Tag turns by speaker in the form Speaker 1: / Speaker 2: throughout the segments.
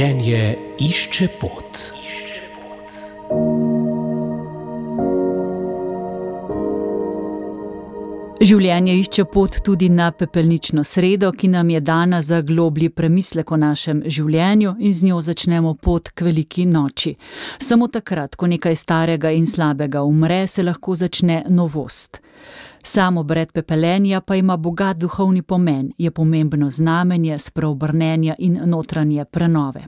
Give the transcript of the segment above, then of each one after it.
Speaker 1: Življenje išče pot.
Speaker 2: Življenje išče pot tudi na pepelnično sredo, ki nam je dana za globlji premislek o našem življenju in z njo začnemo pot k veliki noči. Samo takrat, ko nekaj starega in slabega umre, se lahko začne novost. Samo bred pepelenja pa ima bogat duhovni pomen, je pomembno znamenje spreobrnenja in notranje prenove.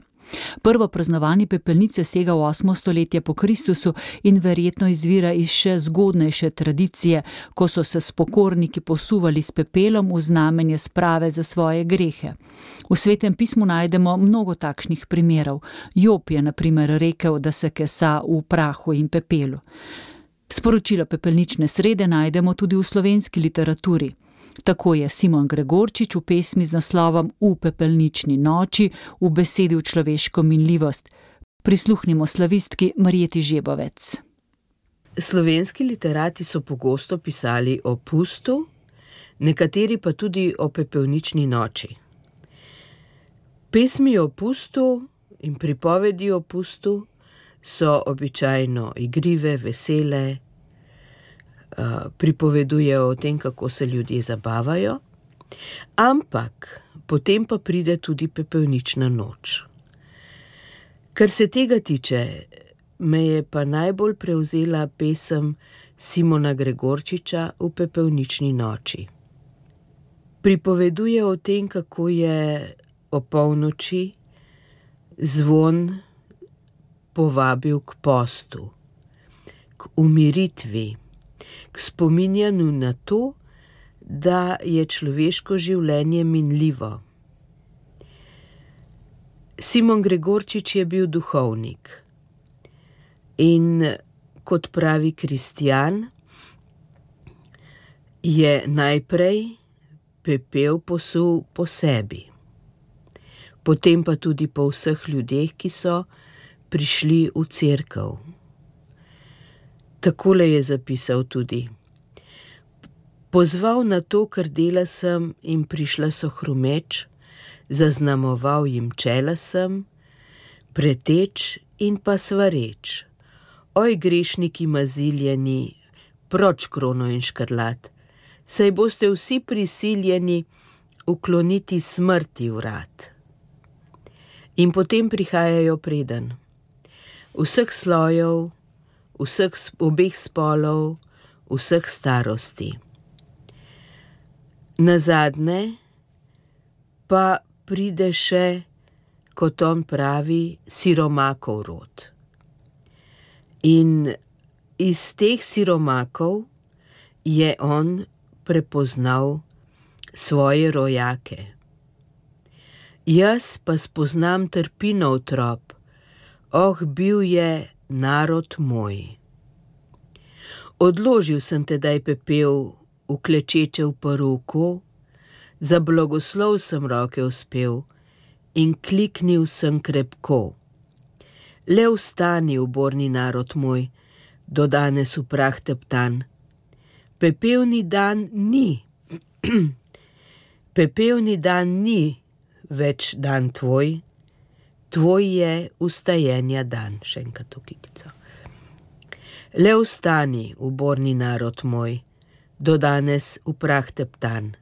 Speaker 2: Prvo praznovanje pepelnice sega v 8. stoletje po Kristusu in verjetno izvira iz še zgodnejše tradicije, ko so se spokorniki posuvali s pepelom v znamenje sprave za svoje grehe. V svetem pismu najdemo mnogo takšnih primerov. Job je naprimer rekel, da se kesa v prahu in pepelu. Sporočilo pepelnične srede najdemo tudi v slovenski literaturi. Tako je Simon Gregorčič v pesmi z naslovom V pepelnični noči v besedi v človeško minljivost. Prisluhnimo slavistki Marijeti Žebovec.
Speaker 3: Slovenski literati so pogosto pisali o pustu, nekateri pa tudi o pepelnični noči. Pesmi o pustu in pripovedi o pustu so običajno igrive, vesele, pripovedujejo o tem, kako se ljudje zabavajo, ampak potem pa pride tudi pepelnična noč. Kar se tega tiče, me je pa najbolj prevzela pesem Simona Gregorčiča v pepelnični noči. Pripoveduje o tem, kako je o polnoči zvon povabil k postu, k umiritvi k spominjanju na to, da je človeško življenje minljivo. Simon Gregorčič je bil duhovnik in kot pravi kristjan, je najprej pepel posul po sebi, potem pa tudi po vseh ljudeh, ki so prišli v cerkev. Takole je zapisal tudi: Pozval na to, kar dela sem, in prišla so hrumeč, zaznamoval jim čela sem, preteč in pa svareč. Oj, grešniki maziljeni, proč krono in škrlat, saj boste vsi prisiljeni ukloniti smrti vrat. In potem prihajajo preden, vseh slojev, vseh obeh spolov, vseh starosti. Na zadnje pa pride še, kot on pravi, siromakov rod. In iz teh siromakov je on prepoznal svoje rojake. Jaz pa spoznam trpinov trop, oh, bil je narod moj. Odložil sem tedaj pepel v klečeče v poroko, za blagoslov sem roke uspel in kliknil sem krepko. Le vstani, uborni narod moj, do danes v prah teptan. Pepelni dan ni, pepelni dan ni več dan tvoj tvoj je ustajenja dan, še enkrat to kikico. Le ustani, uborni narod moj, do danes v prah teptan.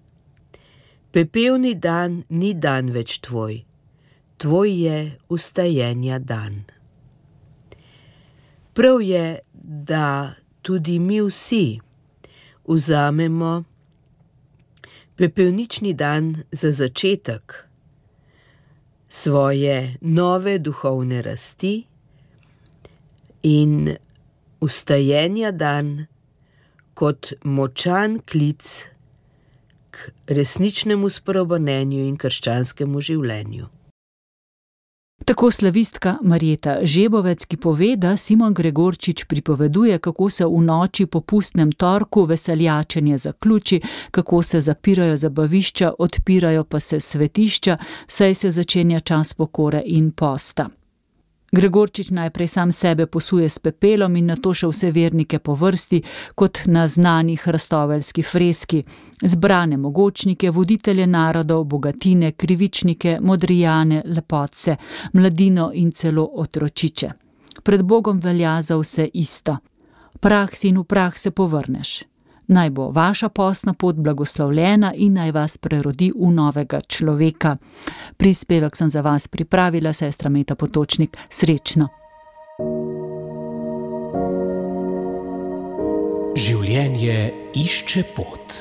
Speaker 3: Pepelni dan ni dan več tvoj, tvoj je ustajenja dan. Prav je, da tudi mi vsi vzamemo pepelnični dan za začetek svoje nove duhovne rasti in ustajenja dan kot močan klic k resničnemu sprobanenju in krščanskemu življenju.
Speaker 2: Tako slavistka Marjeta Žebovec, ki pove, da Simon Gregorčič pripoveduje, kako se v noči po pustnem torku veseljačenje zaključi, kako se zapirajo zabavišča, odpirajo pa se svetišča, saj se začenja čas pokore in posta. Gregorčič najprej sam sebe posuje s pepelom in nato še vse vernike po vrsti, kot na znanih rastoveljski freski, zbrane mogočnike, voditelje narodov, bogatine, krivičnike, modrijane, lepotce, mladino in celo otročiče. Pred Bogom velja za vse isto. Prah si in v prah se povrneš. Naj bo vaša postna pot blagoslovljena in naj vas prerodi v novega človeka. Prispevek sem za vas pripravila, sestra Meta Potočnik, srečno.
Speaker 1: Življenje išče pot.